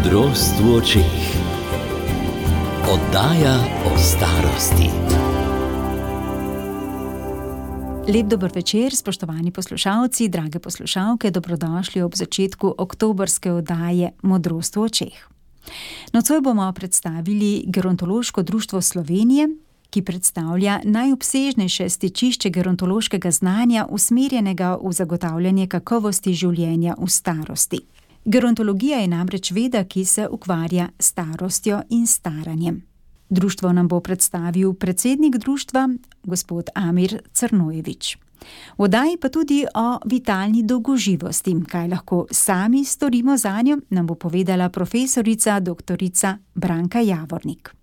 Modrost v očeh. Oddaja o starosti. Lep dober večer, spoštovani poslušalci, drage poslušalke, dobrodošli ob začetku oktobrske oddaje Modrost v očeh. Nocoj bomo predstavili Gerontološko društvo Slovenije, ki predstavlja najobsežnejše stečišče gerontološkega znanja, usmerjenega v zagotavljanje kakovosti življenja v starosti. Gerontologija je namreč veda, ki se ukvarja s starostjo in staranjem. Društvo nam bo predstavil predsednik društva, gospod Amir Crnojevič. V oddaji pa tudi o vitalni dolgoživosti, kaj lahko sami storimo za njo, nam bo povedala profesorica dr. Branka Javornik.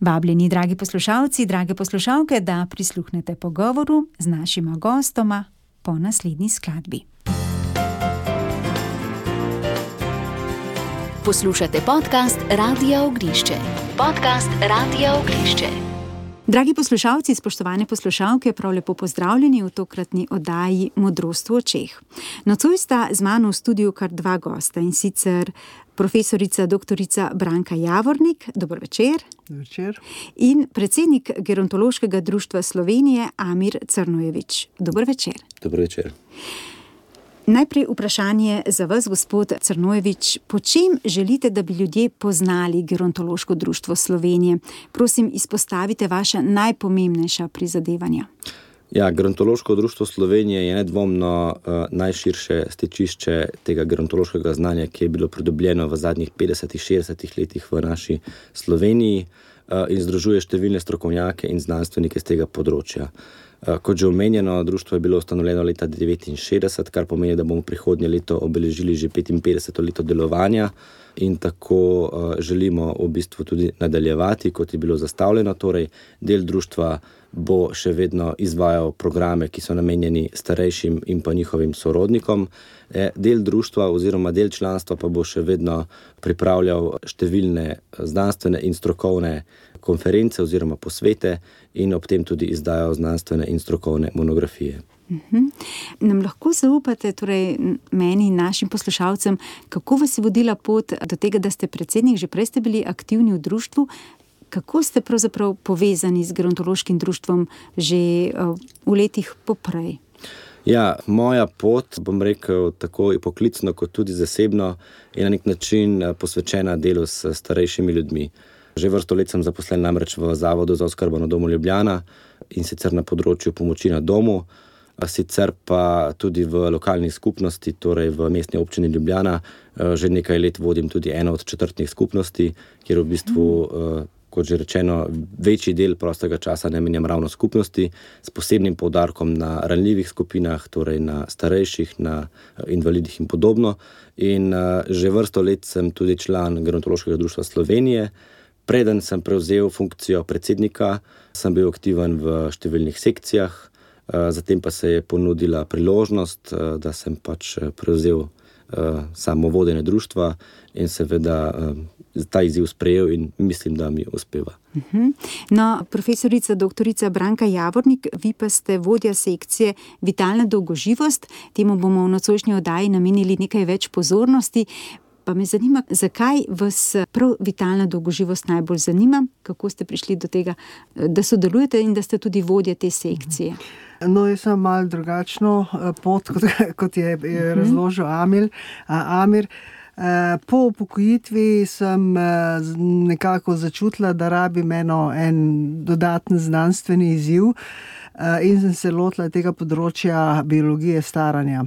Vabljeni, dragi poslušalci, drage poslušalke, da prisluhnete pogovoru z našima gostoma po naslednji skladbi. Poslušate podcast Radia Ognišče. Podcast Radia Ognišče. Dragi poslušalci, spoštovane poslušalke, prav lepo pozdravljeni v tokratni oddaji Modrost v očeh. Nocoj sta z mano v studiu kar dva gosta in sicer profesorica dr. Branka Javornik, dobro večer. Večer. In predsednik Gerontološkega društva Slovenije Amir Crnojevič, dobro večer. Dobro večer. Najprej vprašanje za vas, gospod Crnojevič. Po čem želite, da bi ljudje poznali Gerontološko društvo Slovenije? Prosim, izpostavite vaše najpomembnejša prizadevanja. Ja, Gerontološko društvo Slovenije je nedvomno uh, najširše stečišče tega gerontološkega znanja, ki je bilo pridobljeno v zadnjih 50-60 letih v naši Sloveniji uh, in združuje številne strokovnjake in znanstvenike z tega področja. Uh, kot že omenjeno, društvo je bilo ustanovljeno leta 1969, kar pomeni, da bomo prihodnje leto obeležili že 55. leto delovanja. In tako uh, želimo v bistvu tudi nadaljevati, kot je bilo zastavljeno. Torej, del društva bo še vedno izvajal programe, ki so namenjeni starejšim in pa njihovim sorodnikom. E, del društva oziroma del članstva pa bo še vedno pripravljal številne znanstvene in strokovne konference oziroma posvete in ob tem tudi izdajal znanstvene in strokovne monografije. Uhum. Nam lahko zaupate, torej meni in našim poslušalcem, kako vas je vodila pot do tega, da ste predsednik, že prej ste bili aktivni v društvu, kako ste pravzaprav povezani z gerontološkim društvom že v letih poprej? Ja, moja pot, bom rekel, tako poklicno, kot tudi zasebno, je na nek način posvečena delu s starejšimi ljudmi. Že vrsto let sem zaposlen namreč v Zavodu za oskrbo na domu Ljubljana in sicer na področju pomoči na domu, sicer pa tudi v lokalni skupnosti, torej v mestni občini Ljubljana. Že nekaj let vodim tudi eno od četrtnih skupnosti, kjer v bistvu. Mm kot že rečeno, večji del prostega časa namenjam ravno skupnosti, s posebnim poudarkom na ranljivih skupinah, torej na starejših, na eh, invalidih in podobno. In že vrsto let sem tudi član Gerontološkega društva Slovenije. Preden sem prevzel funkcijo predsednika, sem bil aktiven v številnih sekcijah, uh, zatem pa se je ponudila priložnost, uh, da sem pač prevzel uh, samo vodenje društva in seveda ta izziv sprejel in mislim, da mi uspeva. Mhm. No, profesorica dr. Branka Javornik, vi pa ste vodja sekcije Vitalna dolgoživost. Temu bomo v nocojšnji oddaji namenili nekaj več pozornosti. Pa me zanima, zakaj vas prav vitalna dolgoživost najbolj zanima, kako ste prišli do tega, da sodelujete in da ste tudi vodja te sekcije. No, jaz sem malo drugačno pot, kot, kot je, je razložil Amir. Amir. Po upokojitvi sem nekako začutila, da rabim eno, en dodaten znanstveni izziv in sem se lotila tega področja biologije staranja.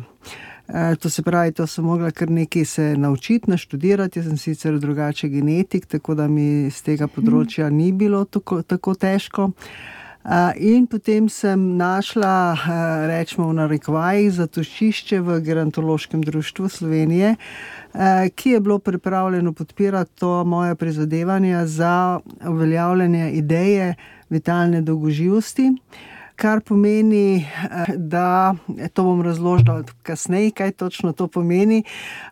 To se pravi, to sem mogla kar nekaj se naučiti, naštudirati. Jaz sem sicer drugače genetik, tako da mi z tega področja ni bilo tako, tako težko. In potem sem našla, rečemo, v narekovajih zatočišče v Gerontološkem društvu Slovenije, ki je bilo pripravljeno podpirati to moje prizadevanje za uveljavljanje ideje vitalne dolgoživosti kar pomeni, da to bom razložila kasneje, kaj točno to pomeni.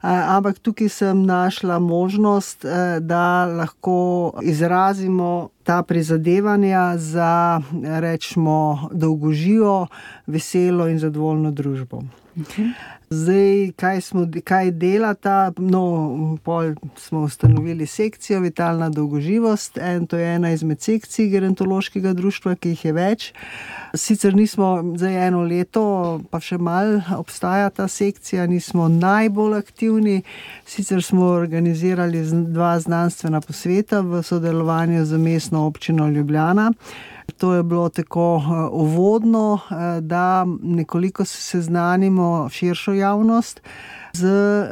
Ampak tukaj sem našla možnost, da lahko izrazimo ta prizadevanja za, rečemo, dolgoživo, veselo in zadovoljno družbo. Zdaj, kaj, smo, kaj dela ta? No, pol smo ustanovili sekcijo Vitalna dolgoživost. En, to je ena izmed sekcij gerontološkega društva, ki jih je več. Sicer nismo za eno leto, pa še mal obstaja ta sekcija, nismo najbolj aktivni. Sicer smo organizirali dva znanstvena posveta v sodelovanju z mestno občino Ljubljana. To je bilo tako eh, uvodno, eh, da nekoliko se seznanimo širšo javnost z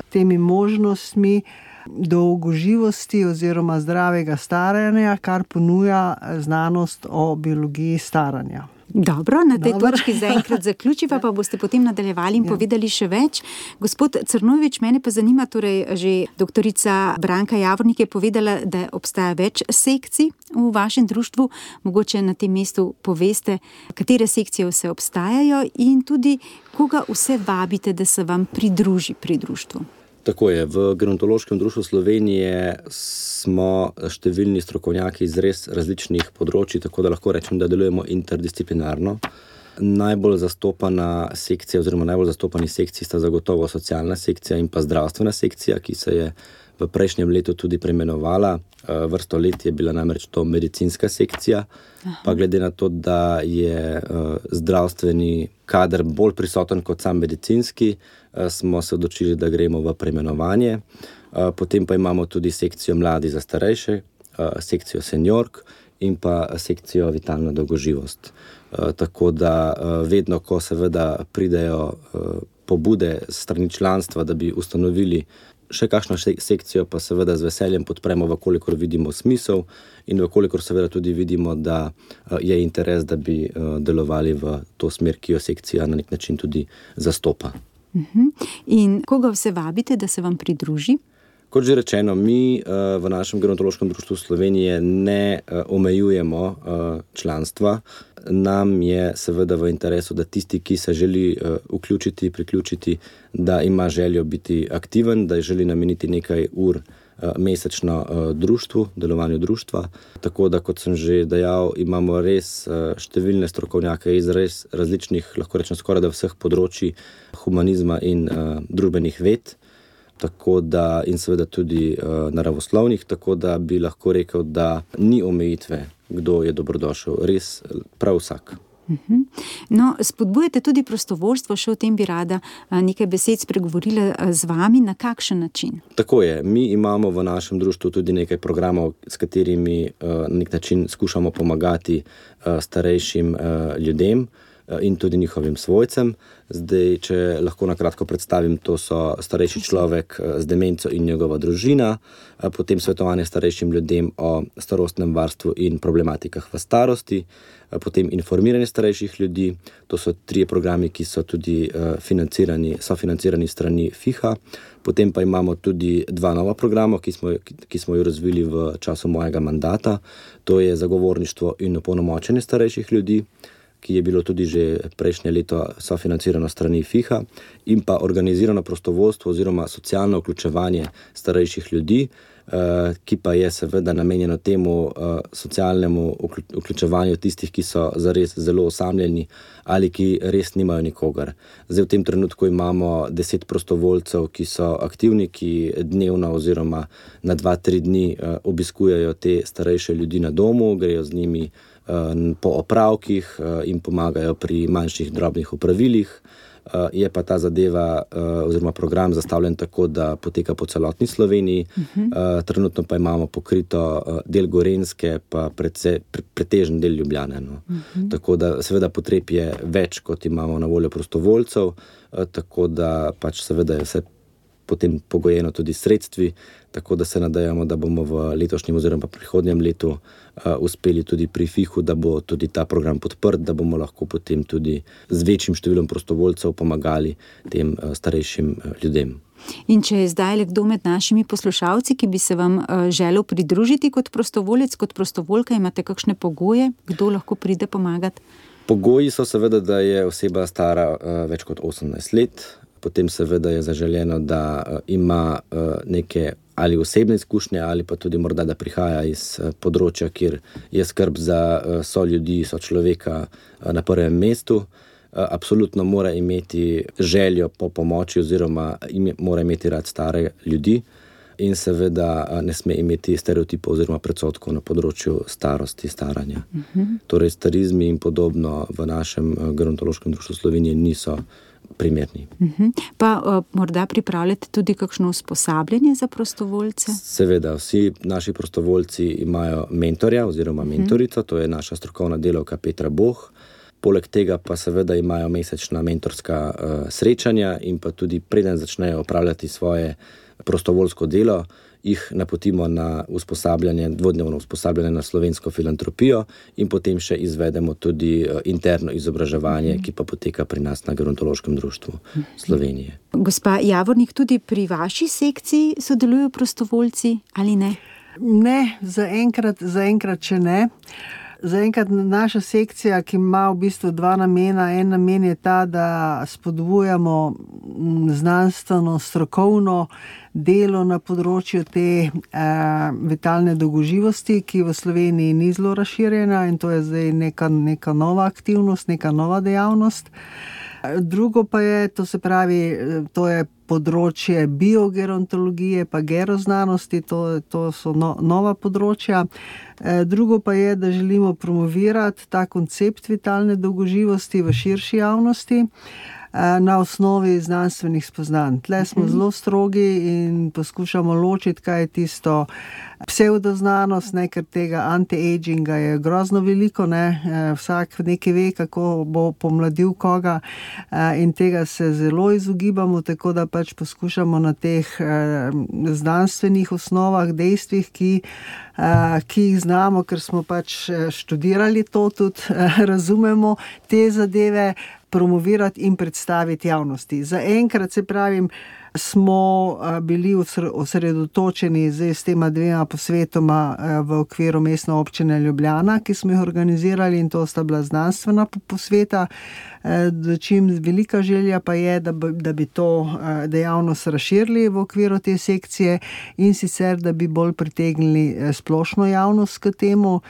temi možnostmi dolgoživosti oziroma zdravega staranja, kar ponuja znanost o biologiji staranja. Dobro, na tej Dobar. točki zaenkrat zaključiva, pa boste potem nadaljevali in ja. povedali še več. Gospod Crnovič, mene pa zanima, torej že doktorica Branka Javornik je povedala, da obstaja več sekcij v vašem društvu. Mogoče na tem mestu poveste, katere sekcije vse obstajajo in tudi koga vse vabite, da se vam pridruži pri društvu. Tako je. V Gerontološkem društvu Slovenije smo številni strokovnjaki iz res različnih področji, tako da lahko rečem, da delujemo interdisciplinarno. Najbolj zastopana sekcija, oziroma najbolj zastopani sekciji sta zagotovo socialna sekcija in pa zdravstvena sekcija, ki se je v prejšnjem letu tudi preimenovala. Eh, vrsto let je bila namreč to medicinska sekcija, pa glede na to, da je eh, zdravstveni kader bolj prisoten kot sam medicinski, smo se odločili, da gremo v preimenovanje. Potem pa imamo tudi sekcijo mladi za starejše, sekcijo seniork in pa sekcijo vitalna dolgoživost. Tako da vedno, ko seveda pridejo pobude strani članstva, da bi ustanovili še kakšno sekcijo, pa seveda z veseljem podpremo, vkolikor vidimo smisel in vkolikor seveda tudi vidimo, da eh, je interes, da bi eh, delovali v to smer, ki jo sekcija na nek način tudi zastopa. Mhm. In koga vse vabite, da se vam pridruži? Kot že rečeno, mi eh, v našem gerontološkem društvu Slovenije ne omejujemo članstva nam je seveda v interesu, da tisti, ki se želi vključiti, priključiti, da ima željo biti aktiven, da želi nameniti nekaj ur mesečno uh, društvu, delovanju društva. Tako da, kot sem že dejal, imamo res uh, številne strokovnjake iz res različnih, lahko rečem, skoraj da vseh področji humanizma in družbenih ved. Tako da, in seveda tudi naravoslovnih, tako da bi lahko rekel, da ni omejitve kdo je dobrodošel, res prav vsak. Mhm. No, spodbujate tudi prostovoljstvo, še o tem bi rada nekaj besed spregovorila z vami, na kakšen način. Tako je. Mi imamo v našem društvu tudi nekaj programov, s katerimi na nek način skušamo pomagati starejšim ljudem. Eh, in tudi njihovim svojcem. Zdaj, če lahko na kratko predstavim, to so starejši človek eh, z demenco in njegova družina, eh, potem svetovanje starejšim ljudem o starostnem varstvu in problematikah v starosti, potem informiranje starejših ljudi. To so tri programi, ki so tudi financirani, so financirani strani FIHA. Potem pa imamo tudi dva nova programa, ki smo, ki smo jo razvili v času mojega mandata. To je zagovorništvo in opolnomočenje starejših ljudi ki je bilo tudi že prejšnje leto sofinancirano strani FIHA, in pa organizirano prostovoljstvo oziroma socialno vključevanje starejših ljudi, eh, ki pa je seveda namenjeno temu eh, socialnemu vključevanju tistih, ki so zares zelo osamljeni ali ki res nimajo nikogar. Zdaj v tem trenutku imamo deset prostovoljcev, ki so aktivni, ki dnevno oziroma na dva, tri dni eh, obiskujejo te starejše ljudi na domu, grejo z njimi. Eh, po opravkih eh, in pomagajo pri manjših drobnih upravilih. Eh, je pa ta zadeva, oziroma program, zastavljen tako, da poteka po celotni Sloveniji. Uh -huh. Trenutno pa imamo pokrito del Gorenske, pa predvsej, pretežen del Ljubljana. No. Uh -huh. Tako da, seveda, potreb je več, kot imamo na voljo prostovoljcev, tako da pač seveda je vse potem pogojeno tudi sredstvi, tako da se nadejamo, da bomo v letošnjem oziroma prihodnjem letu uh, uspeli tudi pri FIHU, da bo tudi ta program podprt, da bomo lahko potem tudi z večjim številom prostovoljcev pomagali tem uh, starejšim uh, ljudem. In če je zdaj le kdo med našimi poslušalci, ki bi se vam želel pridružiti kot prostovoljec, kot prostovoljka, imate kakšne pogoje, kdo lahko pride pomagati? Pogoji so seveda, da je oseba stara več kot 18 let, potem seveda je zaželjeno, da uh, ima uh, neke ali osebne izkušnje, ali pa tudi morda, da prihaja iz področja, kjer je skrb za so ljudi, so človeka na prvem mestu. Absolutno mora imeti željo po pomoči, oziroma mora imeti rad stare ljudi, in seveda ne sme imeti stereotipov oziroma predsotkov na področju starosti, staranja. Uh -huh. Torej, starizmi in podobno v našem gerontološkem društvu Slovenije niso primerni. Uh -huh. Pa uh, morda pripravljate tudi kakšno usposabljanje za prostovoljce? Seveda, vsi naši prostovoljci imajo mentorja oziroma mentorico, uh -huh. to je naša strokovna delovka Petra Boh. Poleg tega pa seveda imajo mesečna mentorska uh, srečanja in pa tudi preden začnejo opravljati svoje prostovoljsko delo, jih napotimo na usposabljanje, dvodnevno usposabljanje na slovensko filantropijo, in potem še izvedemo tudi interno izobraževanje, ki pa poteka pri nas na Gerontološkem društvu Slovenije. Gospa Javornik, tudi pri vaši sekciji sodelujo prostovoljci ali ne? Ne, zaenkrat, zaenkrat še ne. Zaenkrat naša sekcija, ki ima v bistvu dva namena. En namen je ta, da spodbujamo znanstveno, strokovno delo na področju te eh, vitalne dolgoživosti, ki v Sloveniji ni zelo razširjena in to je zdaj neka, neka nova aktivnost, neka nova dejavnost. Drugo pa je, to se pravi, to je področje biogerontologije, pa geroznanosti, to, to so no, nova področja. Drugo pa je, da želimo promovirati ta koncept vitalne dolgoživosti v širši javnosti na osnovi znanstvenih spoznanj. Tle smo zelo strogi in poskušamo ločiti, kaj je tisto pseudoznanost, ne, ker tega anti-aginga je grozno veliko, ne. vsak nekaj ve, kako bo pomladil koga, in tega se zelo izogibamo, tako da pač poskušamo na teh znanstvenih osnovah, dejstvih, ki, ki jih znamo, ker smo pač študirali to, tudi razumemo te zadeve promovirati in predstaviti javnosti. Zaenkrat, se pravim, smo bili osredotočeni s tema dvema posvetoma v okviru Mestne občine Ljubljana, ki smo jih organizirali, in to sta bila znanstvena posveta. Dočim velika želja pa je, da bi, da bi to dejavnost razširili v okviru te sekcije, in sicer da bi bolj pritegnili splošno javnost k temu.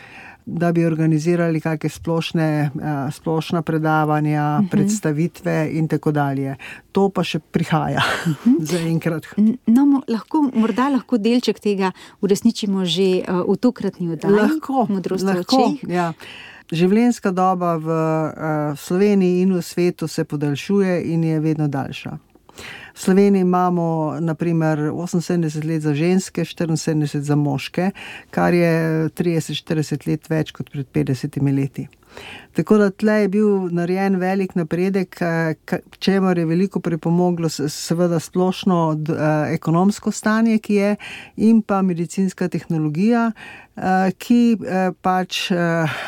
Da bi organizirali kakšne splošne, splošna predavanja, uh -huh. predstavitve in tako dalje. To pa še prihaja, uh -huh. zaenkrat. No, lahko, morda lahko delček tega uresničimo že v tokratni oddaji. Lahko, lahko, ja. Življenjska doba v Sloveniji in v svetu se podaljšuje in je vedno daljša. V Sloveniji imamo naprimer 78 let za ženske, 74 za moške, kar je 30-40 let več kot pred 50 leti. Tako da tle je bil narejen velik napredek, k čemur je veliko pripomoglo seveda splošno ekonomsko stanje, ki je, in pa medicinska tehnologija, ki pač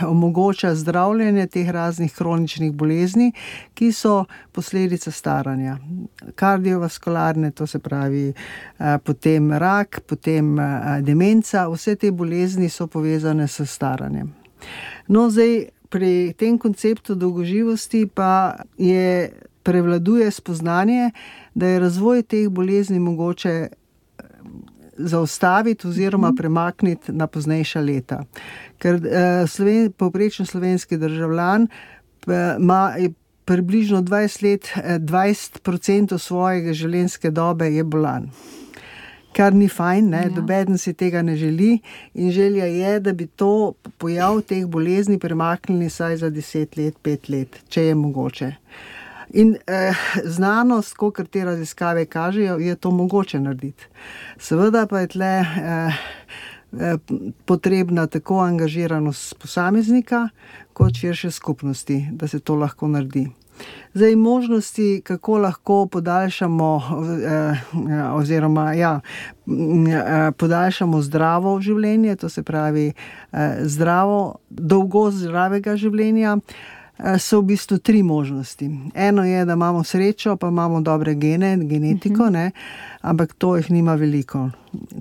omogoča zdravljenje teh raznih kroničnih bolezni, ki so posledica staranja. Kardiovaskularne, to se pravi, potem rak, potem demenca, vse te bolezni so povezane s staranjem. No, zdaj pri tem konceptu dolgoživosti pa je, prevladuje spoznanje, da je razvoj teh bolezni mogoče zaustaviti oziroma premakniti na poznejša leta. Ker povprečen slovenski državljan ima približno dvajset let, dvajset procentov svojega življenjske dobe je bolan. Kar ni fajn, ne, nobeden si tega ne želi, in želja je, da bi to pojav teh bolezni premaknili vsaj za deset let, pet let, če je mogoče. In znanost, kakor te raziskave kažejo, je to mogoče narediti. Seveda pa je tule potrebna tako angažiranost posameznika kot širše skupnosti, da se to lahko naredi. Zdaj možnosti, kako lahko podaljšamo, oziroma, ja, podaljšamo zdravo življenje, to se pravi, zdravo, dolgost zdravega življenja, so v bistvu tri možnosti. Eno je, da imamo srečo pa imamo dobre gene, genetiko, ne, ampak to jih nima veliko.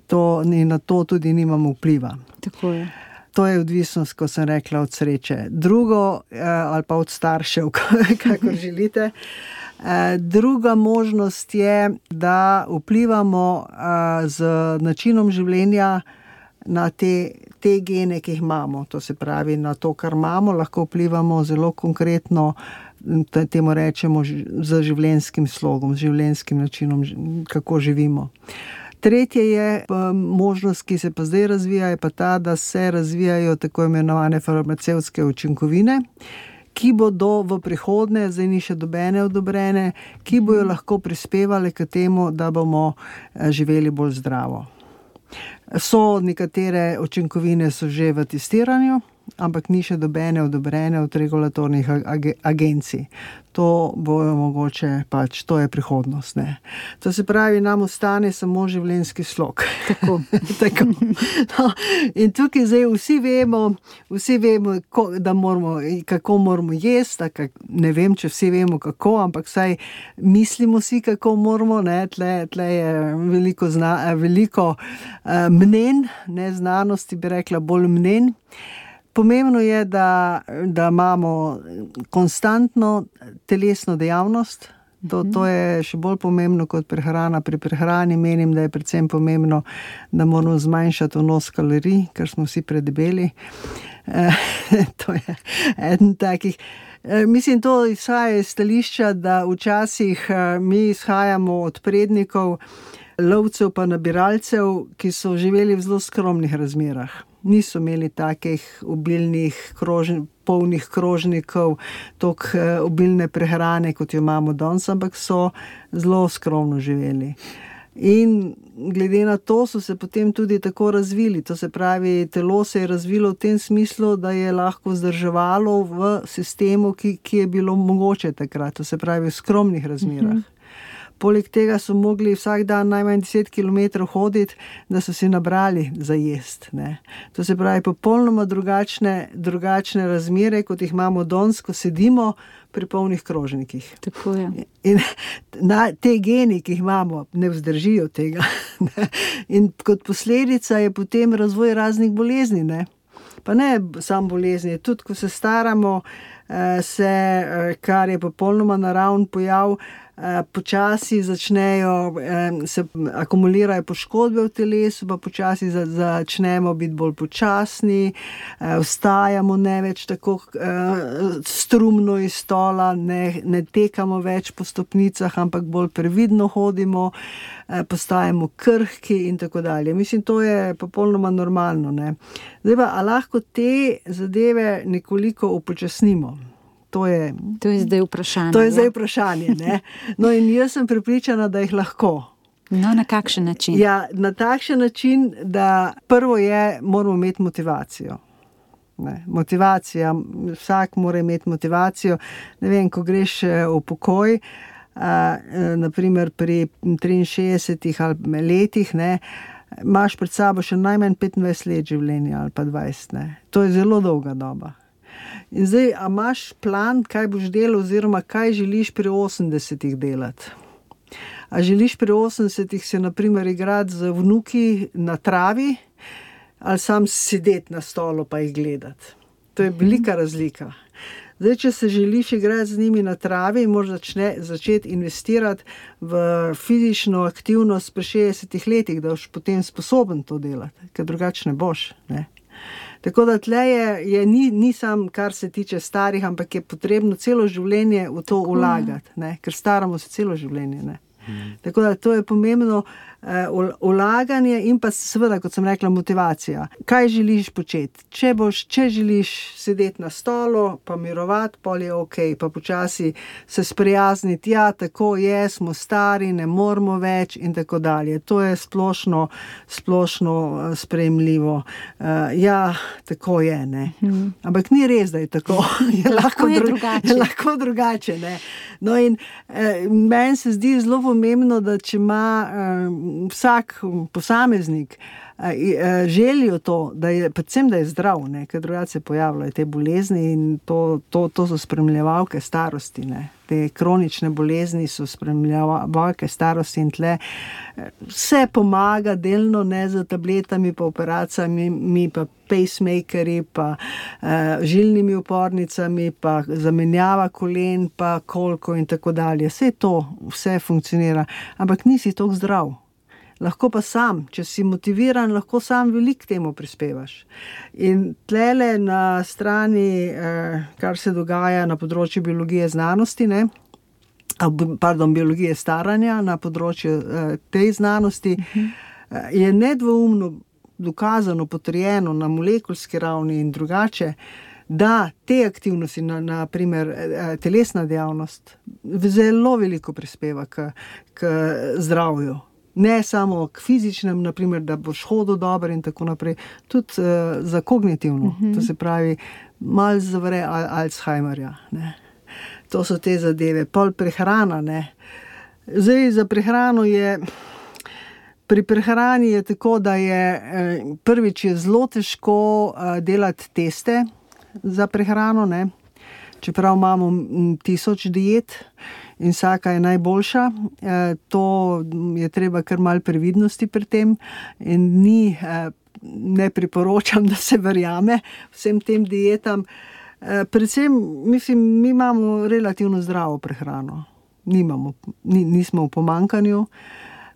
To, in na to tudi nimamo vpliva. Tako je. To je odvisnost, kot sem rekla, od sreče. Drugo, ali pa od staršev, kakor želite, Eh, druga možnost je, da vplivamo eh, z načinom življenja na te, te gene, ki jih imamo. To se pravi, na to, kar imamo, lahko vplivamo zelo konkretno. Temu rečemo z življenjskim slogom, z življenjskim načinom, kako živimo. Tretje je možnost, ki se pa zdaj razvija, je pa ta, da se razvijajo tako imenovane farmacevtske učinkovine, ki bodo v prihodnje, zdaj ni še dobene odobrene, ki bodo lahko prispevali k temu, da bomo eh, živeli bolj zdravo. So nekatere učinkovine so že v testiranju, ampak ni še dobene odobrene od regulatornih agencij. To bojo mogoče, pač to je prihodnost. Ne. To se pravi, nam ostane samo življenjski slog. Tako. Tako. No, in tukaj zdaj vsi vemo, vsi vemo ko, moramo, kako moramo jesti. Kak, ne vem, če vsi vemo, kako, ampak vsaj mislimo si, kako moramo. Tle, tle je veliko, zna, veliko uh, mnen, ne znanosti, bi rekla, bolj mnen. Pomembno je, da, da imamo konstantno telesno dejavnost. To, to je še bolj pomembno kot prehrana. Pri prehrani menim, da je predvsem pomembno, da moramo zmanjšati vnos kalorij, ker smo vsi predebeli. E, to je eden takih. E, mislim, to izhaja iz stališča, da včasih e, mi izhajamo od prednikov, lovcev, pa nabiralcev, ki so živeli v zelo skromnih razmerah niso imeli takih obilnih, krožn, polnih krožnikov, tako eh, obilne prehrane, kot jo imamo danes, ampak so zelo skromno živeli. In glede na to so se potem tudi tako razvili. To se pravi, telo se je razvilo v tem smislu, da je lahko zdrževalo v sistemu, ki, ki je bilo mogoče takrat, to se pravi v skromnih razmerah. Uh -huh. Poleg tega so mogli vsak dan najmanj 10 km hoditi, da so si nabrali za jesti. To se pravi, popolnoma drugačne, drugačne razmere, kot jih imamo danes, ko sedimo pri polnih krožnikih. In na, te geni, ki jih imamo, ne vzdržijo tega. Ne? In kot posledica je potem razvoj raznih bolezni. Ne? Pa ne samo bolezni, tudi ko se staramo, eh, se, eh, kar je popolnoma naravn pojav. Eh, počasi začnejo se akumulirati poškodbe v telesu, pa počasi začnemo biti bolj počasni, eh, vstajamo ne več tako eh, strumno iz stola, ne, ne tekamo več po stopnicah, ampak bolj previdno hodimo, postajamo krhki in tako dalje. Mislim, to je popolnoma normalno. Ne? Zdaj pa, lahko te zadeve nekoliko upočasnimo. To je, to je zdaj vprašanje. To je zdaj vprašanje. No, in jaz sem pripričana, da jih lahko. No, na kakšen način? Ja, na takšen način, da prvo je, moramo imeti motivacijo. Ne, motivacija, vsak mora imeti motivacijo. Ne vem, ko greš eh, v pokoj, a, eh, naprimer pri 63 ali letih, ne, imaš pred sabo še najmanj 25 let življenja ali pa 20. Ne. To je zelo dolga doba. In zdaj, a imaš plan, kaj boš delal, oziroma kaj želiš pri 80-ih delati? A želiš pri 80-ih se, naprimer, igrati z vnuki na travi, ali sam sedeti na stolu pa jih gledati? To je velika razlika. Zdaj, če se želiš igrati z njimi na travi, moraš začne, začeti investirati v fizično aktivnost pri 60 letih, da boš potem sposoben to delati, ker drugače ne boš. Ne? Tako da tle je, je ni, ni sam, kar se tiče starih, ampak je potrebno celo življenje v to vlagati, ker staramo se celo življenje. Ne. Hmm. Tako da to je pomembno, ulaganje in pa seveda, kot sem rekla, motivacija. Kaj želiš početi? Če, boš, če želiš sedeti na stolu, pa mirovati, pol je ok, pa počasi se sprijazniti, ja, tako je, smo stari, ne moramo več in tako dalje. To je splošno, splošno sprejemljivo. Uh, ja, tako je. Hmm. Ampak ni res, da je tako. je lahko, je dru je lahko drugače. No in eh, meni se zdi zelo pomembno, da če ima. Eh, vsak posameznik eh, želijo to, da je, predvsem da je zdrav, ne, ker drugače se pojavljajo te bolezni in to, to, to so spremljevalke starosti. Ne. Te kronične bolezni so spremljevalke starosti in tle. Vse pomaga, delno ne z tabletami, pa operacijami, mi pa pacemakeri, pa uh, žilnimi upornicami, pa zamenjava kolen, pa kolko in tako dalje. Vse to, vse funkcionira, ampak nisi tako zdrav lahko pa sam, če si motiviran, lahko sam veliko temu prispevaš. In tlele na strani, eh, kar se dogaja na področju biologije znanosti, ne, pardon, biologije staranja na področju eh, te znanosti, eh, je nedvoumno dokazano, potrjeno na molekulski ravni in drugače. Da te aktivnosti, na, naprimer telesna dejavnost, zelo veliko prispeva k, k zdravju ne samo k fizičnem, naprimer, da boš hodil dobro in tako naprej, tudi uh, za kognitivno, uh -huh. to se pravi, malo zavre al Alzheimerja. Ne. To so te zadeve, pol prehrana. Ne. Zdaj za prehrano je. Pri prehrani je tako, da je eh, prvič je zelo težko uh, delati teste za prehrano, ne. čeprav imamo tisoč diet in vsaka je najboljša. Eh, to je treba kar mal previdnosti pri tem in ni, eh, ne priporočam, da se verjame vsem tem dietam. Eh, predvsem, mislim, mi imamo relativno zdravo prehrano, Nimamo, nismo v pomankanju.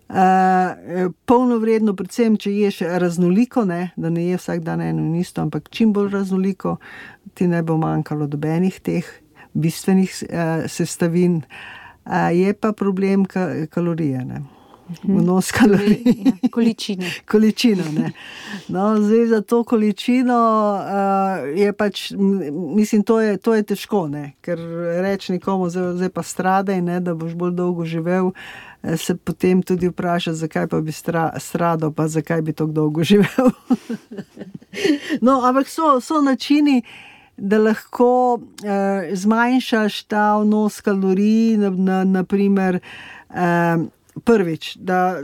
Uh, polno vredno, predvsem, če ješ raznoliko, ne, da ne je vsak dan eno in isto, ampak čim bolj raznoliko, ti ne bo manjkalo dobenih teh bistvenih uh, sestavin. Uh, je pa problem ka, kalorije. Ne? Mhm. Vnos kalorij. Ja, količina. količina no, zdaj, za to količino uh, je pač, mislim, to je, to je težko, ne? ker reči nekomu, zdaj, zdaj pa stradaj, ne, da boš bolj dolgo živel. Se potem tudi vpraša, zakaj pa bi stradal, pa zakaj bi tako dolgo živel. no, ampak so, so načini, da lahko eh, zmanjšaš ta vnos kalorij, na, na, naprimer, eh, prvič, da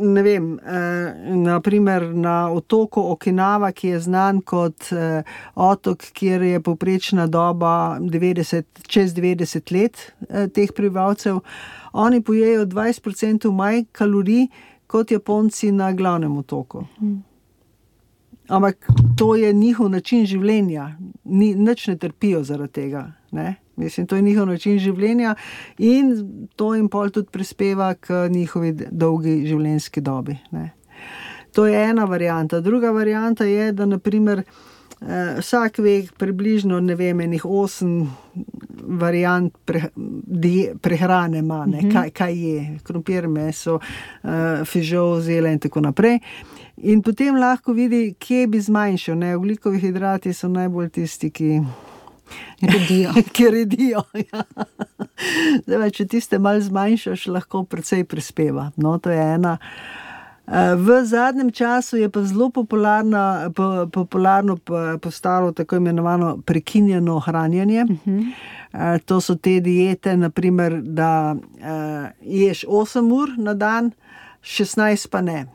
ne vem, eh, naprimer na otoku Okinava, ki je znan kot eh, otok, kjer je poprečna doba 90, čez 90 let eh, teh prebivalcev, oni pojejo 20% manj kalorij kot Japonci na glavnem otoku. Hmm. Ampak to je njihov način življenja, Ni, nič ne trpijo zaradi tega. Ne? Mislim, to je njihov način življenja in to jim pol tudi prispeva k njihovi dolgi življenjski dobi. Ne? To je ena varianta. Druga varianta je, da naprimer, eh, vsak ve približno ne vem, enih osem variant pre, die, prehrane ima, mhm. kaj, kaj je, krompir, meso, eh, fižol, zele in tako naprej. In potem lahko vidi, kje bi zmanjšal. Ne? Ugljikovi hidrati so najbolj tisti, ki. Redijo. ki redijo. Ja. Zdaj, če tiste malo zmanjšaš, lahko precej prispeva. No, to je ena. Eh, v zadnjem času je pa zelo popularno, popularno postalo tako imenovano prekinjeno hranjenje. Uh mhm. eh, -huh. To so te diete, naprimer, da eh, ješ 8 ur na dan, 16 pa ne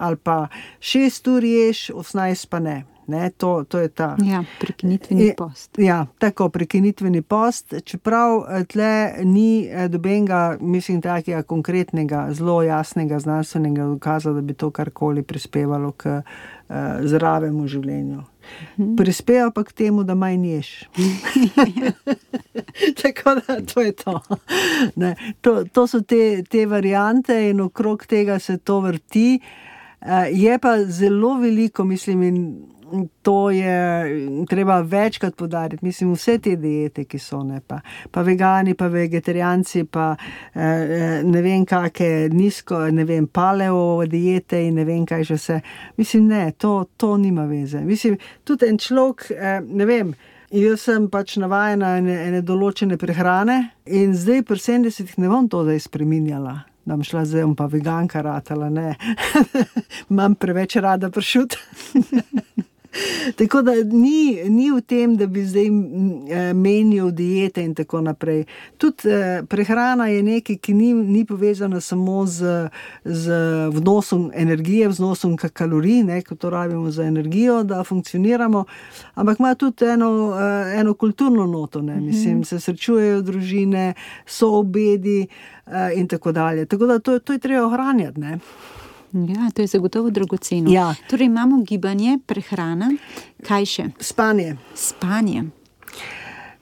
ali pa šest ur ješ, osnajst pa ne. Ne, to, to je ta ja, prekinitveni post. Ja, tako prekinitveni post. Čeprav eh, tle ni eh, dobenega, mislim, takega konkretnega, zelo jasnega znanstvenega dokaza, da bi to karkoli prispevalo k uh, zdravemu življenju. Mhm. Prispeva pa k temu, da manj ješ. tako da to je to. Ne, to, to so te, te variante in okrog tega se to vrti. Uh, je pa zelo veliko, mislim, in to je treba večkrat podariti. Mislim, vse te diete, ki so ne pa, pa vegani, pa vegetarijanci, pa eh, eh, ne vem, kakšne nizko, ne vem, paleo diete in ne vem, kaj že vse. Mislim, ne, to, to nima veze. Mislim, tudi en človek, ne vem. Jaz sem pač navajena na ene, ene določene prehrane, in zdaj, pri 70-ih, ne bom to zdaj spremenjala da bom šla zdaj, pa veganka ratala, ne. Imam preveč rada pršut. Tako da ni, ni v tem, da bi zdaj eh, menil diete in tako naprej. Tudi eh, prehrana je nekaj, ki ni, ni povezana samo z, z vnosom energije, vnosom kalorij, ne, ko to rabimo za energijo, da funkcioniramo, ampak ima tudi eno, eh, eno kulturno noto. Ne, mislim, se srečujejo družine, so obedi in tako dalje. Tako da to, to je treba ohranjati. Ne. Ja, to je zagotovo dragoceno. Ja. Torej, imamo gibanje, prehrana, kaj še? Spanje. Spanje.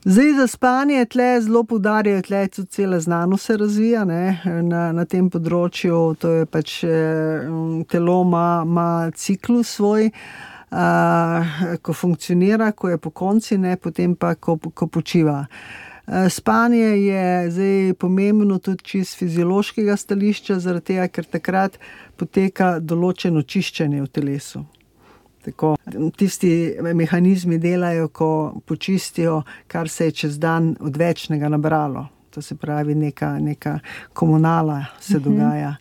Zdaj za spanje tle zelo poudarjajo, tle tudi cela znanost se razvija ne, na, na tem področju. To je pač telo ima, ima ciklus svoj, uh, ko funkcionira, ko je po konci, ne, potem pa ko, ko počiva. Eh, spanje je zdaj pomembno tudi iz fiziološkega stališča, zaradi tega, ker takrat poteka določeno čiščenje v telesu. Tako, tisti mehanizmi delajo, ko počistijo, kar se je čez dan odvečnega nabralo to se pravi, neka, neka komunala se mhm. dogaja.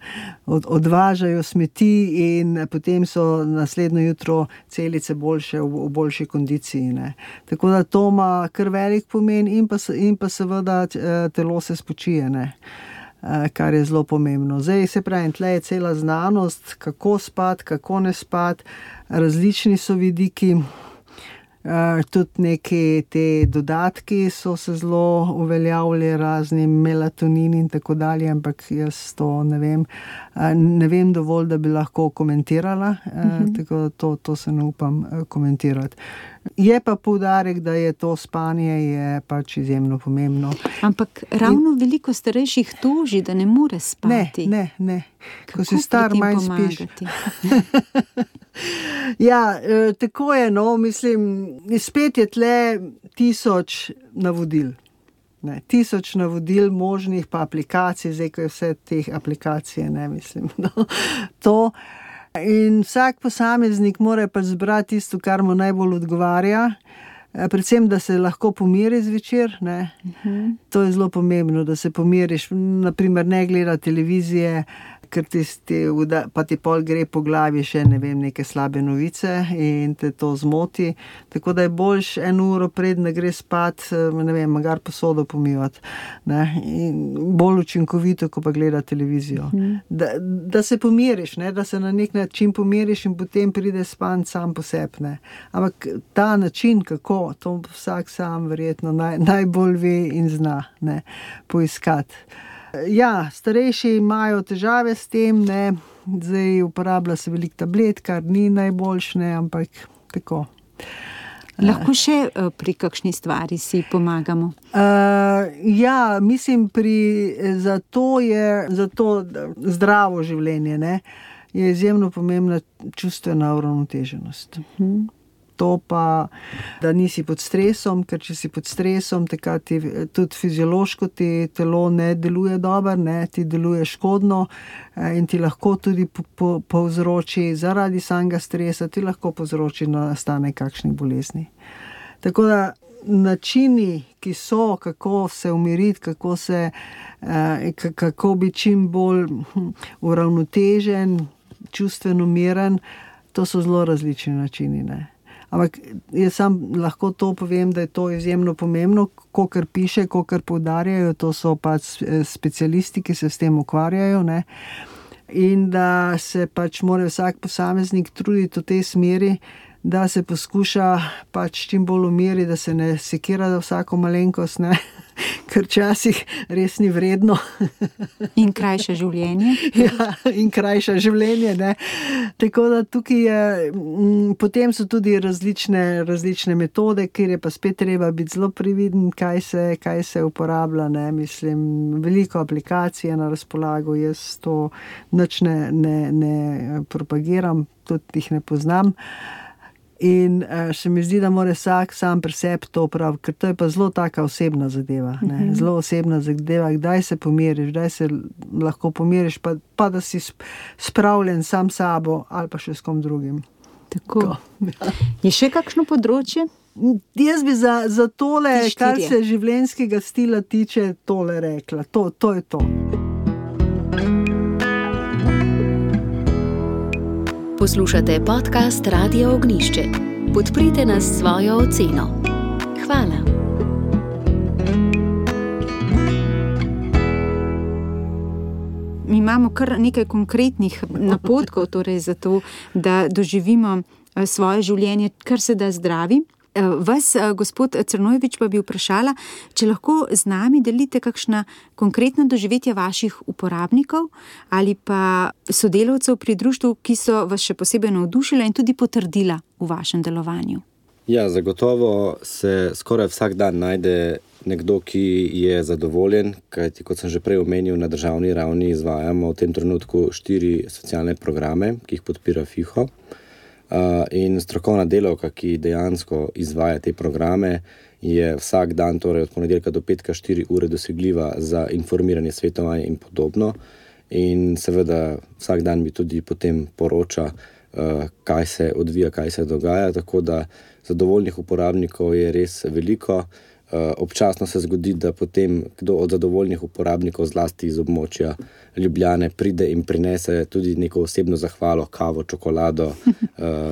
Od, odvažajo smeti, in potem so naslednjo jutro celice boljše, v, v boljši kondiciji. Ne. Tako da to ima kar velik pomen, in pa, in pa seveda eh, telo se spočije. Ne. Eh, kar je zelo pomembno. Zdaj se pravi, tle je cela znanost, kako spati, kako ne spati, različni so vidiki. Uh, tudi neki ti dodatki so se zelo uveljavili, razni melatonin in tako dalje, ampak jaz to ne vem. Ne vem dovolj, da bi lahko komentirala, -huh. tako da to, to se ne upam komentirati. Je pa poudarek, da je to spanje je pač izjemno pomembno. Ampak ravno in... veliko starejših toži, da ne more spati. Ne, ne, ne. ko si star, manj spiš. ja, e, tako je. No, mislim, spet je tle tisoč navodil. Ne, tisoč navodil, možnih pa aplikacij, zdaj ko je vse teh aplikacij, ne mislim. No, to, In vsak posameznik mora pač zbrati tisto, kar mu najbolj odgovarja. Eh, predvsem, da se lahko pomiri zvečer. Uh mhm. -huh. To je zelo pomembno, da se pomiriš. Naprimer, ne gleda televizije, ker ti, pa ti pol gre po glavi še ne vem, neke slabe novice in te to zmoti. Tako da je boljš eno uro pred, da gre spat, ne vem, gar posodo pomivati. Bolj učinkovito, ko pa gleda televizijo. Mhm. Da, da se pomiriš, ne? da se na nek način pomiriš in potem pride span sam posebne. Ampak ta način, kako to vsak sam verjetno naj, najbolj ve in zna ne? poiskati. Ja, starejši imajo težave s tem, ne? zdaj uporablja se veliko tablet, kar ni najboljše, ampak tako. Lahko še eh, pri kakšni stvari si pomagamo? Uh, ja, mislim, pri, za to je za to zdravo življenje, ne, je izjemno pomembna čustvena uravnoteženost. Uh mhm. -huh to pa, da nisi pod stresom, ker če si pod stresom, takrat tudi fiziološko ti telo ne deluje dobro, ne ti deluje škodno eh, in ti lahko tudi povzroči zaradi samega stresa, ti lahko povzroči nastanek kakšnih bolezni. Tako da načini, ki so, kako se umiriti, kako, se, eh, kako biti čim bolj hm, uravnotežen, čustveno miren, to so zelo različni načini. Ne. Ampak jaz sam lahko to povem, da je to izjemno pomembno, ko kar piše, ko kar poudarjajo, to so pač specialisti, ki se s tem ukvarjajo. Ne? In da se pač mora vsak posameznik truditi v tej smeri, da se poskuša pač čim bolj umiriti, da se ne sekira za vsako malenkost. Ne? ker včasih res ni vredno. in krajše življenje. ja, in krajše življenje. Ne. Tako da tukaj je, m, potem so tudi različne, različne metode, kjer je pa spet treba biti zelo previden, kaj se, kaj se uporablja. Ne. Mislim, veliko aplikacij je na razpolago, jaz to noč ne, ne, ne propagiram, tudi jih ne poznam. In uh, se mi zdi, da mora vsak sam pri sebi to prav, ker to je pa zelo taka osebna zadeva. Uh mhm. -huh. Zelo osebna zadeva, kdaj se pomiriš, kdaj se lahko pomiriš, pa, pa da si spravljen sam sabo ali pa še s kom drugim. Tako. Tako. Ja. Je še kakšno področje? Jaz bi za, za tole, kar se življenjskega stila tiče, tole rekla. To, to je to. Poslušate podcast Radio Ognišče. Podprite nas s svojo oceno. Hvala. Mi imamo kar nekaj konkretnih napotkov, torej za to, da doživimo eh, svoje življenje, kar se da zdravi. Eh, vas, eh, gospod Crnojevič, pa bi vprašala, če lahko z nami delite kakšna konkretna doživetja vaših uporabnikov ali pa sodelavcev pri društvu, ki so vas še posebej navdušila in tudi potrdila v vašem delovanju. Ja, zagotovo se skoraj vsak dan najde nekdo, ki je zadovoljen, kajti kot sem že prej omenil, na državni ravni izvajamo v tem trenutku štiri socialne programe, ki jih podpira FIHO. In strokovna delavka, ki dejansko izvaja te programe, je vsak dan, torej od ponedeljka do petka, 4 ure dosegljiva za informiranje, svetovanje in podobno. In seveda vsak dan mi tudi potem poroča, kaj se odvija, kaj se dogaja. Tako da zadovoljnih uporabnikov je res veliko. Eh, občasno se zgodi, da potem kdo od zadovoljnih uporabnikov, zlasti iz območja Ljubljane, pride in prinese tudi neko osebno zahvalo, kavo, čokolado uh,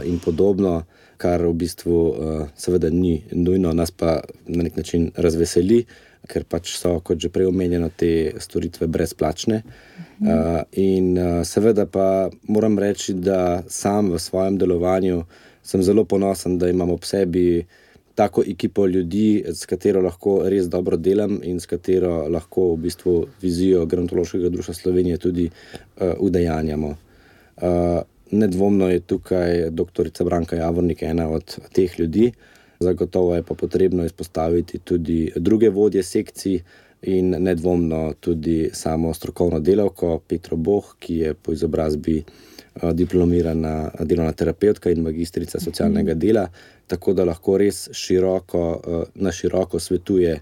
in podobno, kar v bistvu uh, seveda ni nujno, nas pa na nek način razveseli, ker pač so, kot že prej omenjeno, te storitve brezplačne. Uh, in uh, seveda pa moram reči, da sam v svojem delovanju sem zelo ponosen, da imam ob sebi tako ekipo ljudi, s katero lahko res dobro delam in s katero lahko v bistvu vizijo Gerontološkega društva Slovenije tudi uh, udejanjamo. Uh, nedvomno je tukaj dr. Branka Javornik ena od teh ljudi, zagotovo je pa potrebno izpostaviti tudi druge vodje sekcij. In nedvomno tudi samo strokovno delavko Petro Boh, ki je po izobrazbi diplomirana delovna terapeutka in magistrica socialnega dela, tako da lahko res široko, eh, na široko svetuje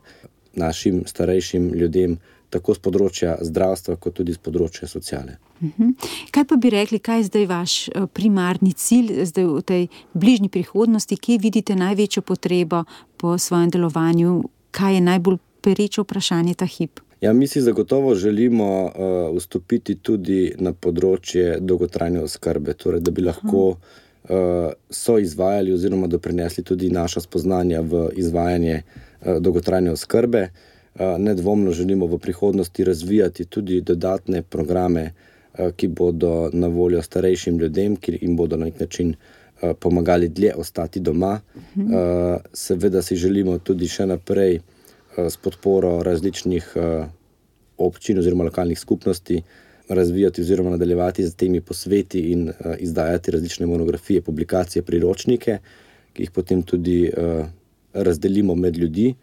našim starejšim ljudem, tako z področja zdravstva, kot tudi z področja sociale. Mhm. Kaj pa bi rekli, kaj je zdaj vaš eh, primarni cilj, zdaj v tej bližnji prihodnosti, kje vidite največjo potrebo po svojem delovanju, kaj je najbolj pereče vprašanje ta hip? Ja, mi si zagotovo želimo uh, vstopiti tudi na področje dolgotrajne oskrbe, torej da bi lahko uh, so izvajali oziroma doprinesli tudi naša spoznanja v izvajanje uh, dolgotrajne oskrbe. Uh, nedvomno želimo v prihodnosti razvijati tudi dodatne programe, ki bodo na voljo starejšim ljudem, ki jim bodo na nek način pomagali dlje ostati doma. Uh, seveda si želimo tudi še naprej s podporo različnih občin oziroma lokalnih skupnosti razvijati oziroma nadaljevati z temi posveti in uh, izdajati različne monografije, publikacije, priročnike, ki jih potem tudi uh, razdelimo med ljudi.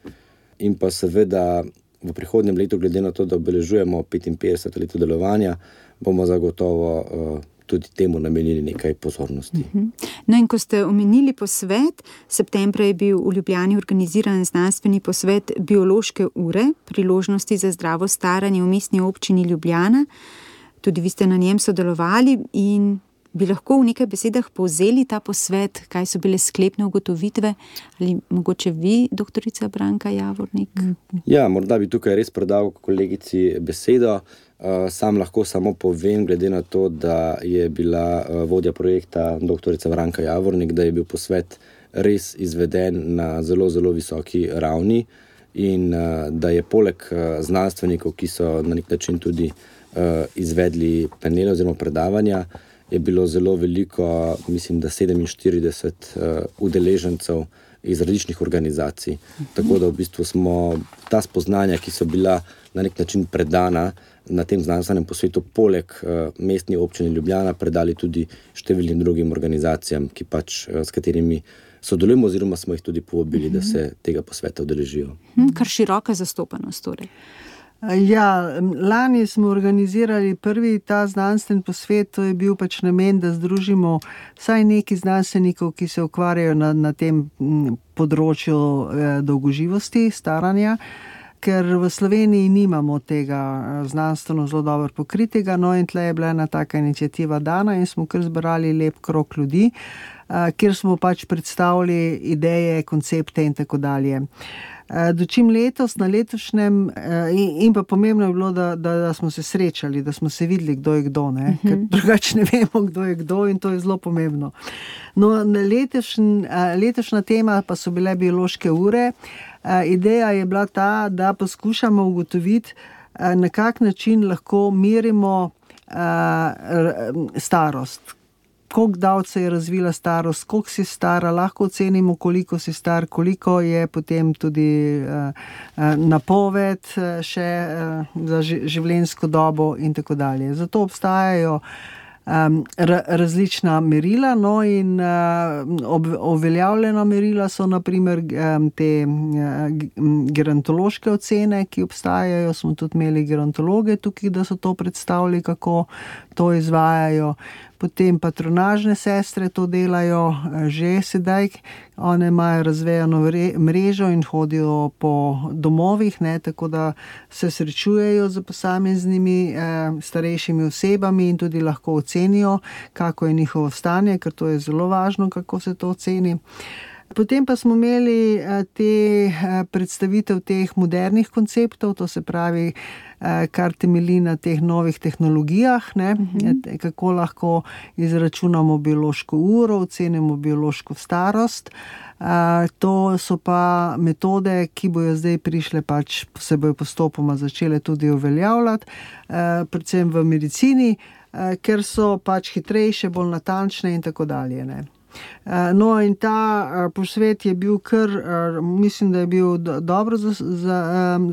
In pa seveda v prihodnjem letu, glede na to, da obeležujemo 55 let delovanja, bomo zagotovo uh, tudi temu namenili nekaj pozornosti. Mhm. No, in ko ste omenili posvet, septembra je bil v Ljubljani organiziran znanstveni posvet biološke ure, priložnosti za zdravo staranje v mestni občini Ljubljana tudi vi ste na njem sodelovali in bi lahko v nekaj besedah povzeli ta posvet, kaj so bile sklepne ugotovitve, ali mogoče vi, doktorica Branka Javornik? Ja, morda bi tukaj res predal kolegici besedo. Uh, sam lahko samo povem, glede na to, da je bila uh, vodja projekta doktorica Branka Javornik, da je bil posvet res izveden na zelo, zelo visoki ravni in uh, da je poleg znanstvenikov, ki so na nek način tudi uh, izvedli panele oziroma predavanja, je bilo zelo veliko, mislim, da 47 uh, eh, udeležencev iz različnih organizacij. Tako da v bistvu smo ta spoznanja, ki so bila na nek način predana na tem znanstvenem posvetu, poleg uh, mestni občini Ljubljana, predali tudi številnim drugim organizacijam, pač uh, s katerimi. Sodelujemo, oziroma smo jih tudi povabili, da se tega posveta udeležijo. Hm, kar široka zastopanost. Torej. Ja, lani smo organizirali prvi ta znanstveni posvet, to je bil pač namen, da združimo vsaj nekaj znanstvenikov, ki se ukvarjajo na, na tem področju eh, dolgoživosti, staranja. Ker v Sloveniji nimamo tega eh, znanstveno zelo dobro pokritega, no in tle je bila ena taka inicijativa dana in smo kar zbrali lep krok ljudi, eh, kjer smo pač predstavili ideje, koncepte in tako dalje. Dočim letos, na letošnjem, in, in pa pomembno je bilo, da, da, da smo se srečali, da smo se videli, kdo je kdo, ne? ker mhm. drugače ne vemo, kdo je kdo, in to je zelo pomembno. No, letošnj, letošnja tema pa so bile biološke ure. Ideja je bila ta, da poskušamo ugotoviti, na kak način lahko merimo starost, koliko davce je razvila starost, koliko si stara, lahko ocenimo, koliko si star, koliko je potem tudi uh, napoved uh, še za življenjsko dobo in tako dalje. Zato obstajajo um, različna merila. No, in uh, uveljavljena merila so naprimer um, te uh, gerontološke ocene, ki obstajajo. Smo tudi imeli gerontologe tukaj, da so to predstavili, kako to izvajajo potem patronažne sestre to delajo eh, že sedaj, one imajo razvejeno mrežo in hodijo po domovih, ne, tako da se srečujejo z posameznimi eh, starejšimi osebami in tudi lahko ocenijo, kako je njihovo stanje, ker to je zelo važno, kako se to oceni. Potem pa smo imeli eh, te eh, predstavitev teh modernih konceptov, to se pravi, Eh, kar temelji na teh novih tehnologijah, ne, uh mhm. -huh. kako lahko izračunamo biološko uro, ocenimo biološko starost. To so pa metode, ki bojo zdaj prišle, pač se bojo postopoma začele tudi uveljavljati, predvsem v medicini, ker so pač hitrejše, bolj natančne in tako dalje. Ne. Eh, no, in ta eh, posvet je bil kar, eh, mislim, da je bil dobro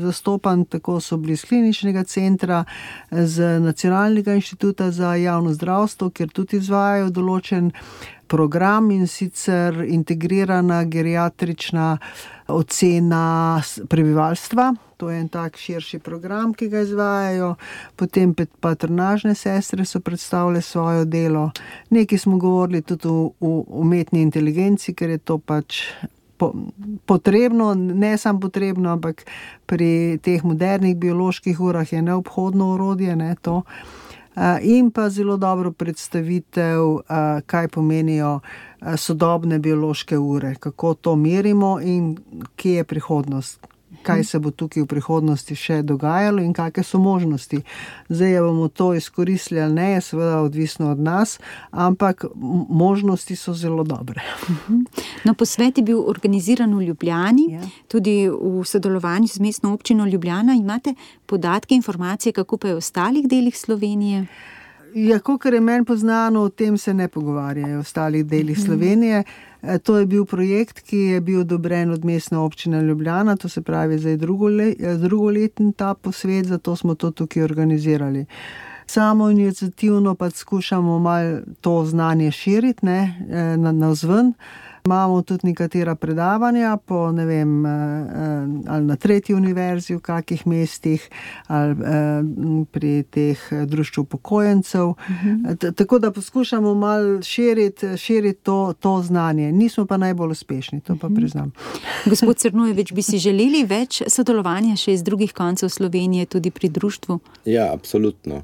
zastopan, tako so bili iz kliničnega centra, z Nacionalnega inštituta za javno zdravstvo, kjer tudi izvajajo določen program in sicer integrirana geriatrična ocena prebivalstva. To je en tak širši program, ki ga izvajajo, potem patronažne sestre so predstavile svoje delo. Nekaj smo govorili tudi o, o umetni inteligenci, ker je to pač po, potrebno, ne samo potrebno, ampak pri teh modernih bioloških urah je neobhodno urodje. Ne, In pa zelo dobro predstavitev, kaj pomenijo sodobne biološke ure, kako to merimo in kje je prihodnost kaj se bo tukaj v prihodnosti še dogajalo in kakšne so možnosti. Zdaj, ali bomo to izkoristili ali ne, je seveda odvisno od nas, ampak možnosti so zelo dobre. Mhm. No, posvet je bil organiziran v Ljubljani, ja. tudi v sodelovanju z mestno občino Ljubljana. Imate podatke, informacije, kako pa je v ostalih delih Slovenije? Ja, kot je meni poznano, o tem se ne pogovarjajo v ostalih delih mhm. Slovenije. E, to je bil projekt, ki je bil odobren od mestne občine Ljubljana, to se pravi, zdaj le, e, drugo letni ta posvet, zato smo to tukaj organizirali. Samo inicijativno pa skušamo malo to znanje širiti e, na, na zven. Imamo tudi nekatera predavanja, po, ne vem, eh, eh, ali na tretji univerzi, v kakih mestih, ali eh, pri teh društvu upokojencev. Uh mhm. -huh. Tako da poskušamo malo širiti, širiti to, to znanje. Nismo pa najbolj uspešni, to pa uh mhm. -huh. priznam. Gospod Crnojevič, bi si želeli več sodelovanja še iz drugih koncev Slovenije, tudi pri društvu? Ja, absolutno.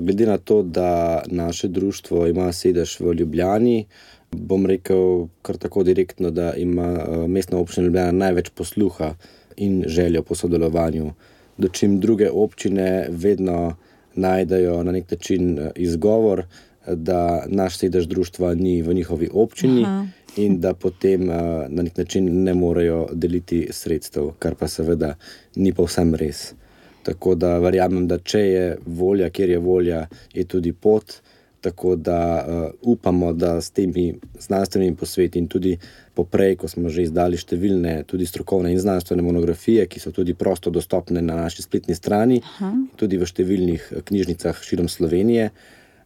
Glede na to, da naše društvo ima sedež v Ljubljani, bom rekel kar tako direktno, da ima eh, mestna občina Ljubljana največ posluha in željo po sodelovanju. Dočim druge občine vedno najdejo na nek način eh, izgovor, da naš sedež društva ni v njihovi občini. Aha. In da potem uh, na nek način ne morejo deliti sredstev, kar pa seveda ni povsem res. Tako da verjamem, da če je volja, kjer je volja, je tudi pot. Tako da uh, upamo, da s temi znanstvenimi posveti in tudi poprej, ko smo že izdali številne tudi strokovne in znanstvene monografije, ki so tudi prosto dostopne na naši spletni strani, Aha. tudi v številnih eh, knjižnicah širom Slovenije,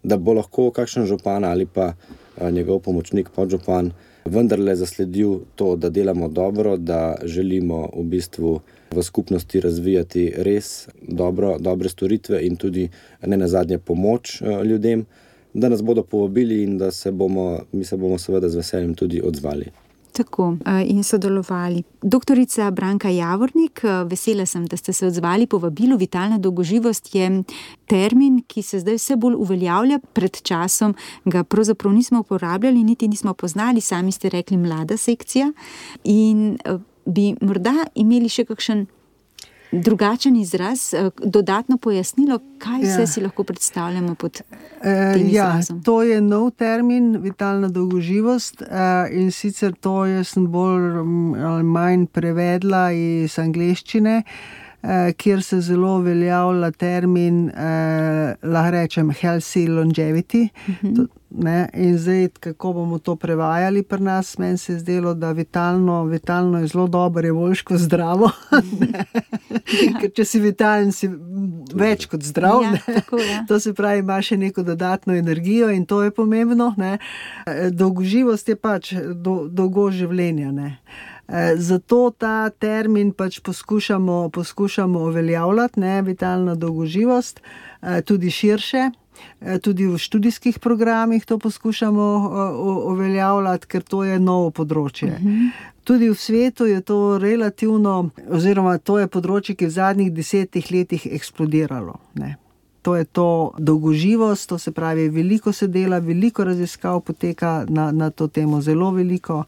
da bo lahko kakšen župan ali pa uh, njegov pomočnik, podžupan, vendarle zasledil to, da delamo dobro, da želimo v bistvu. V skupnosti razvijati res dobro, dobre storitve, in tudi, ne na zadnje, pomoč ljudem, da nas bodo povabili in da se bomo, mi se bomo, seveda, z veseljem tudi odzvali. Tako in sodelovali. Doktorica Branka Javornik, vesela sem, da ste se odzvali po vabilu. Vitalna dolgoživost je termin, ki se zdaj vse bolj uveljavlja. Pred časom ga pravzaprav nismo uporabljali, niti nismo poznali, sami ste rekli, mlada sekcija. In bi morda imeli še kakšen drugačen izraz, eh, dodatno pojasnilo, kaj vse Ja. si lahko predstavljamo pod Eh, tem ja, izrazom. to je nov termin, vitalna dolgoživost. eh, In sicer to jaz sem bolj mm, ali manj prevedla iz angleščine, kjer se zelo uveljavlja termin, eh, lahko rečem, healthy longevity. To, ne, in zdaj, kako bomo to prevajali pri nas, meni se je zdelo, da vitalno, vitalno je zelo dobro, je boljš kot zdravo. ne. Ker če si vitalen, si več kot zdrav. Ja, ne. tako, ja. To se pravi, ima še neko dodatno energijo in to je pomembno. Ne. Eh, Dolgoživost je pač do, dolgo življenja. Ne. Eh, Zato ta termin pač poskušamo, poskušamo uveljavljati, ne, vitalna dolgoživost, eh, tudi širše. Eh, Tudi v študijskih programih to poskušamo eh, uveljavljati, ker to je novo področje. Tudi v svetu je to relativno, oziroma to je področje, ki je v zadnjih desetih letih eksplodiralo. Ne. To je to dolgoživost, to se pravi, veliko se dela, veliko raziskav poteka na, na to temo, zelo veliko.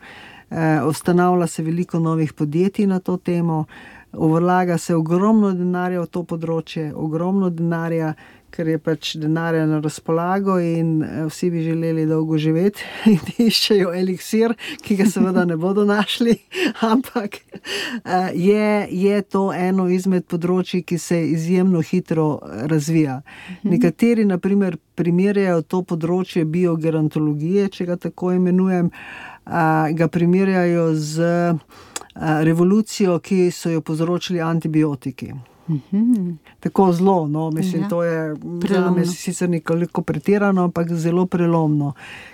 Eh, ustanavlja se veliko novih podjetij na to temo, vlaga se ogromno denarja v to področje, ogromno denarja, ker je pač denarja na razpolago in eh, vsi bi želeli dolgo živeti in iščejo eliksir, ki ga seveda ne bodo našli, ampak eh, je, je to eno izmed področji, ki se izjemno hitro eh, razvija. Nekateri, naprimer, primerjajo to področje biogerontologije, če ga tako imenujem, a, ga primerjajo z revolucijo, ki so jo povzročili antibiotiki. Tako zelo, no, mislim, Ja. to je Prelomno. zame sicer nekoliko pretirano, ampak zelo prelomno.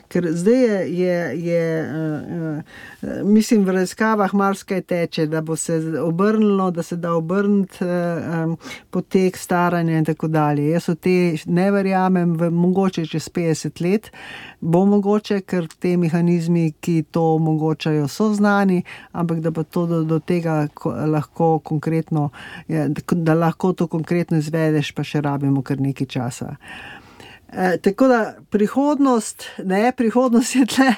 Ker zdaj je, je, je uh, uh, mislim, v raziskavah marsikaj teče, da bo se obrnilo, da se da obrniti um, potek staranja in tako dalje. Jaz v te ne verjamem, v, mogoče čez 50 let bo mogoče, ker te mehanizmi, ki to omogočajo, so znani, ampak da pa to do, do tega ko, lahko konkretno, ja, da lahko to konkretno izvedeš, pa še rabimo kar nekaj časa. E, tako da prihodnost, ne, prihodnost je tle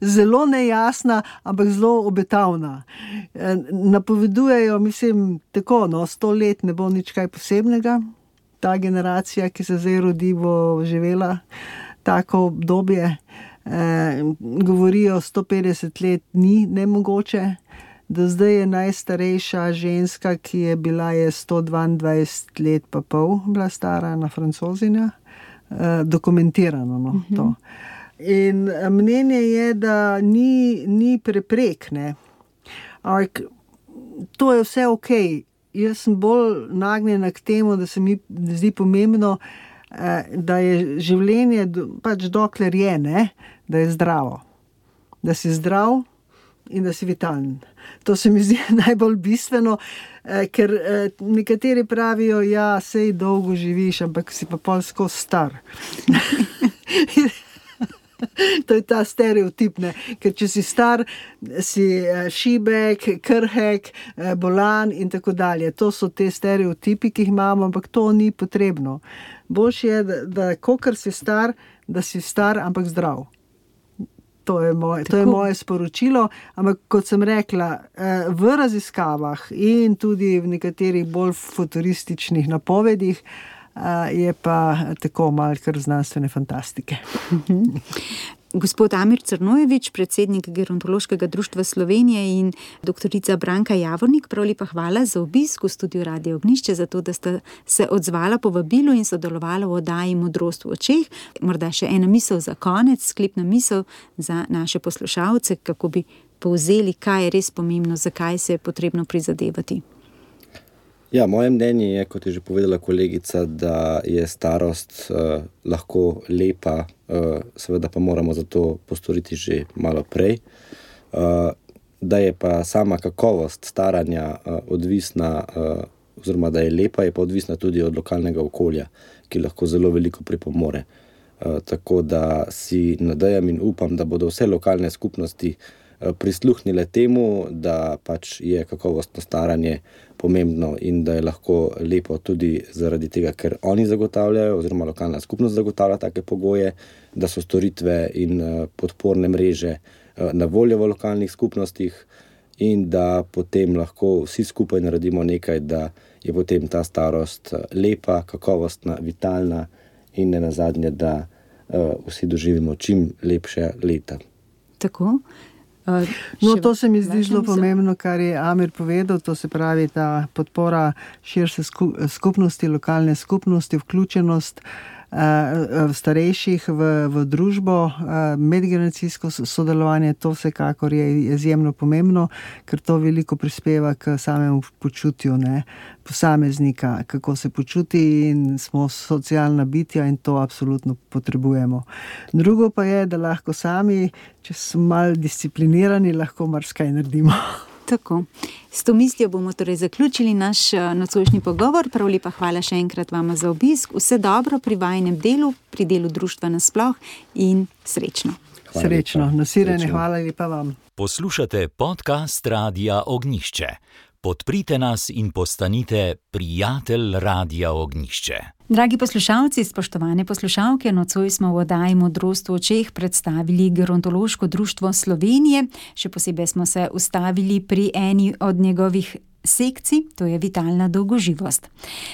zelo nejasna, ampak zelo obetavna. E, napovedujejo, mislim, tako, no, sto let ne bo nič kaj posebnega. Ta generacija, ki se zdaj rodi, bo živela tako obdobje. E, govorijo, 150 let ni nemogoče. Do zdaj je najstarejša ženska, ki je bila je 122 let, pa pol, bila stara na francozinja, eh, dokumentirano. No, to. In eh, mnenje je, da ni, ni preprekne. Ampak to je vse ok. Jaz sem bolj nagnjena k temu, da se mi zdi pomembno, eh, da je življenje pač dokler je, ne, da je zdravo. Da si zdrav in da si vitalen. To se mi zdi najbolj bistveno, eh, ker eh, nekateri pravijo, da ja, sej dolgo živiš, ampak si pa pol skozi star. To je ta stereotip, ne? ker če si star, si eh, šibek, krhek, bolan in tako dalje. To so te stereotipi, ki jih imamo, ampak to ni potrebno. Boljše je, da, da kokar si star, da si star, ampak zdrav. To je, moje, to je Tako. moje sporočilo. Ampak, kot sem rekla, eh, v raziskavah in tudi v nekaterih bolj futurističnih napovedih eh, je pa tako malce znanstvene fantastike. Gospod Amir Crnojevič, predsednik Gerontološkega društva Slovenije in doktorica Branka Javornik, prav lepa hvala za obisk v studiu Radio Ognišče, za to, da ste se odzvala po vabilu in sodelovala v oddaji Modrost v očeh. Morda še ena misel za konec, sklepna misel za naše poslušalce, kako bi povzeli, kaj je res pomembno, zakaj se je potrebno prizadevati. Ja, moje mnenje je, kot je že povedala kolegica, da je starost uh, lahko lepa, uh, seveda pa moramo za to postoriti že malo prej. Uh, da je pa sama kakovost staranja uh, odvisna, uh, oziroma da je lepa, je pa odvisna tudi od lokalnega okolja, ki lahko zelo veliko pripomore. Uh, tako da si nadejam in upam, da bodo vse lokalne skupnosti uh, prisluhnile temu, da pač je kakovostno staranje pomembno in da je lahko lepo tudi zaradi tega, ker oni zagotavljajo, oziroma lokalna skupnost zagotavlja take pogoje, da so storitve in uh, podporne mreže uh, na voljo v lokalnih skupnostih. in da potem lahko vsi skupaj naredimo nekaj, da je potem ta starost eh, lepa, kakovostna, vitalna in ne nazadnje, da vsi doživimo čim lepše leta. Tako. Uh, no, to se mi zdi zelo pomembno, kar je Amir povedal. To se pravi ta podpora širše skupnosti, lokalne skupnosti, vključenost. Uh, starejših v, v družbo, uh, medgeneracijsko sodelovanje, to vsekakor je izjemno pomembno, ker to veliko prispeva k samemu počutju ne, posameznika, kako se počuti in smo socialna bitja in to absolutno potrebujemo. Drugo pa je, da lahko sami, če smo malo disciplinirani, lahko marsikaj naredimo. Tako. S to mislijo bomo torej zaključili naš eh, nocojšnji pogovor. Prav lepa hvala še enkrat vama za obisk. Vse dobro pri vajnem delu, pri delu društva nasploh in srečno. Hvala srečno, nasirene, hvala lepa vam. Poslušate podcast Radia Ognišče. Podprite nas in postanite prijatelj Radia Ognišče. Dragi poslušalci, spoštovane poslušalke, nocoj smo v oddaji Modrost v očeh predstavili Gerontološko društvo Slovenije. Še posebej smo se ustavili pri eni od njegovih sekcij, to je vitalna dolgoživost.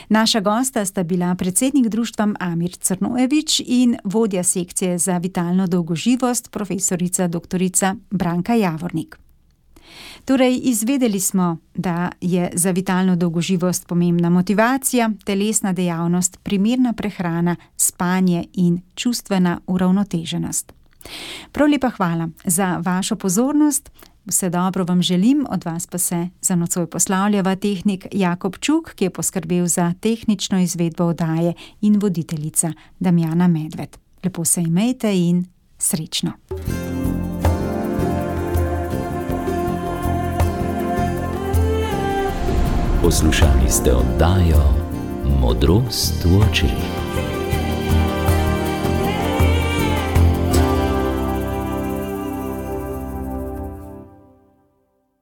Naša gosta sta bila predsednik društva Amir Crnojevič in vodja sekcije za vitalno dolgoživost, profesorica dr. Branka Javornik. Torej, izvedeli smo, da je za vitalno dolgoživost pomembna motivacija, telesna dejavnost, primerna prehrana, spanje in čustvena uravnoteženost. Prav lepa hvala za vašo pozornost. Vse dobro vam želim, od vas pa se za nocoj poslavljava tehnik Jakob Čuk, ki je poskrbel za tehnično izvedbo oddaje in voditeljica Damjana Medved. Lepo se imejte in srečno. Poslušali ste oddajo Modrost v očeh.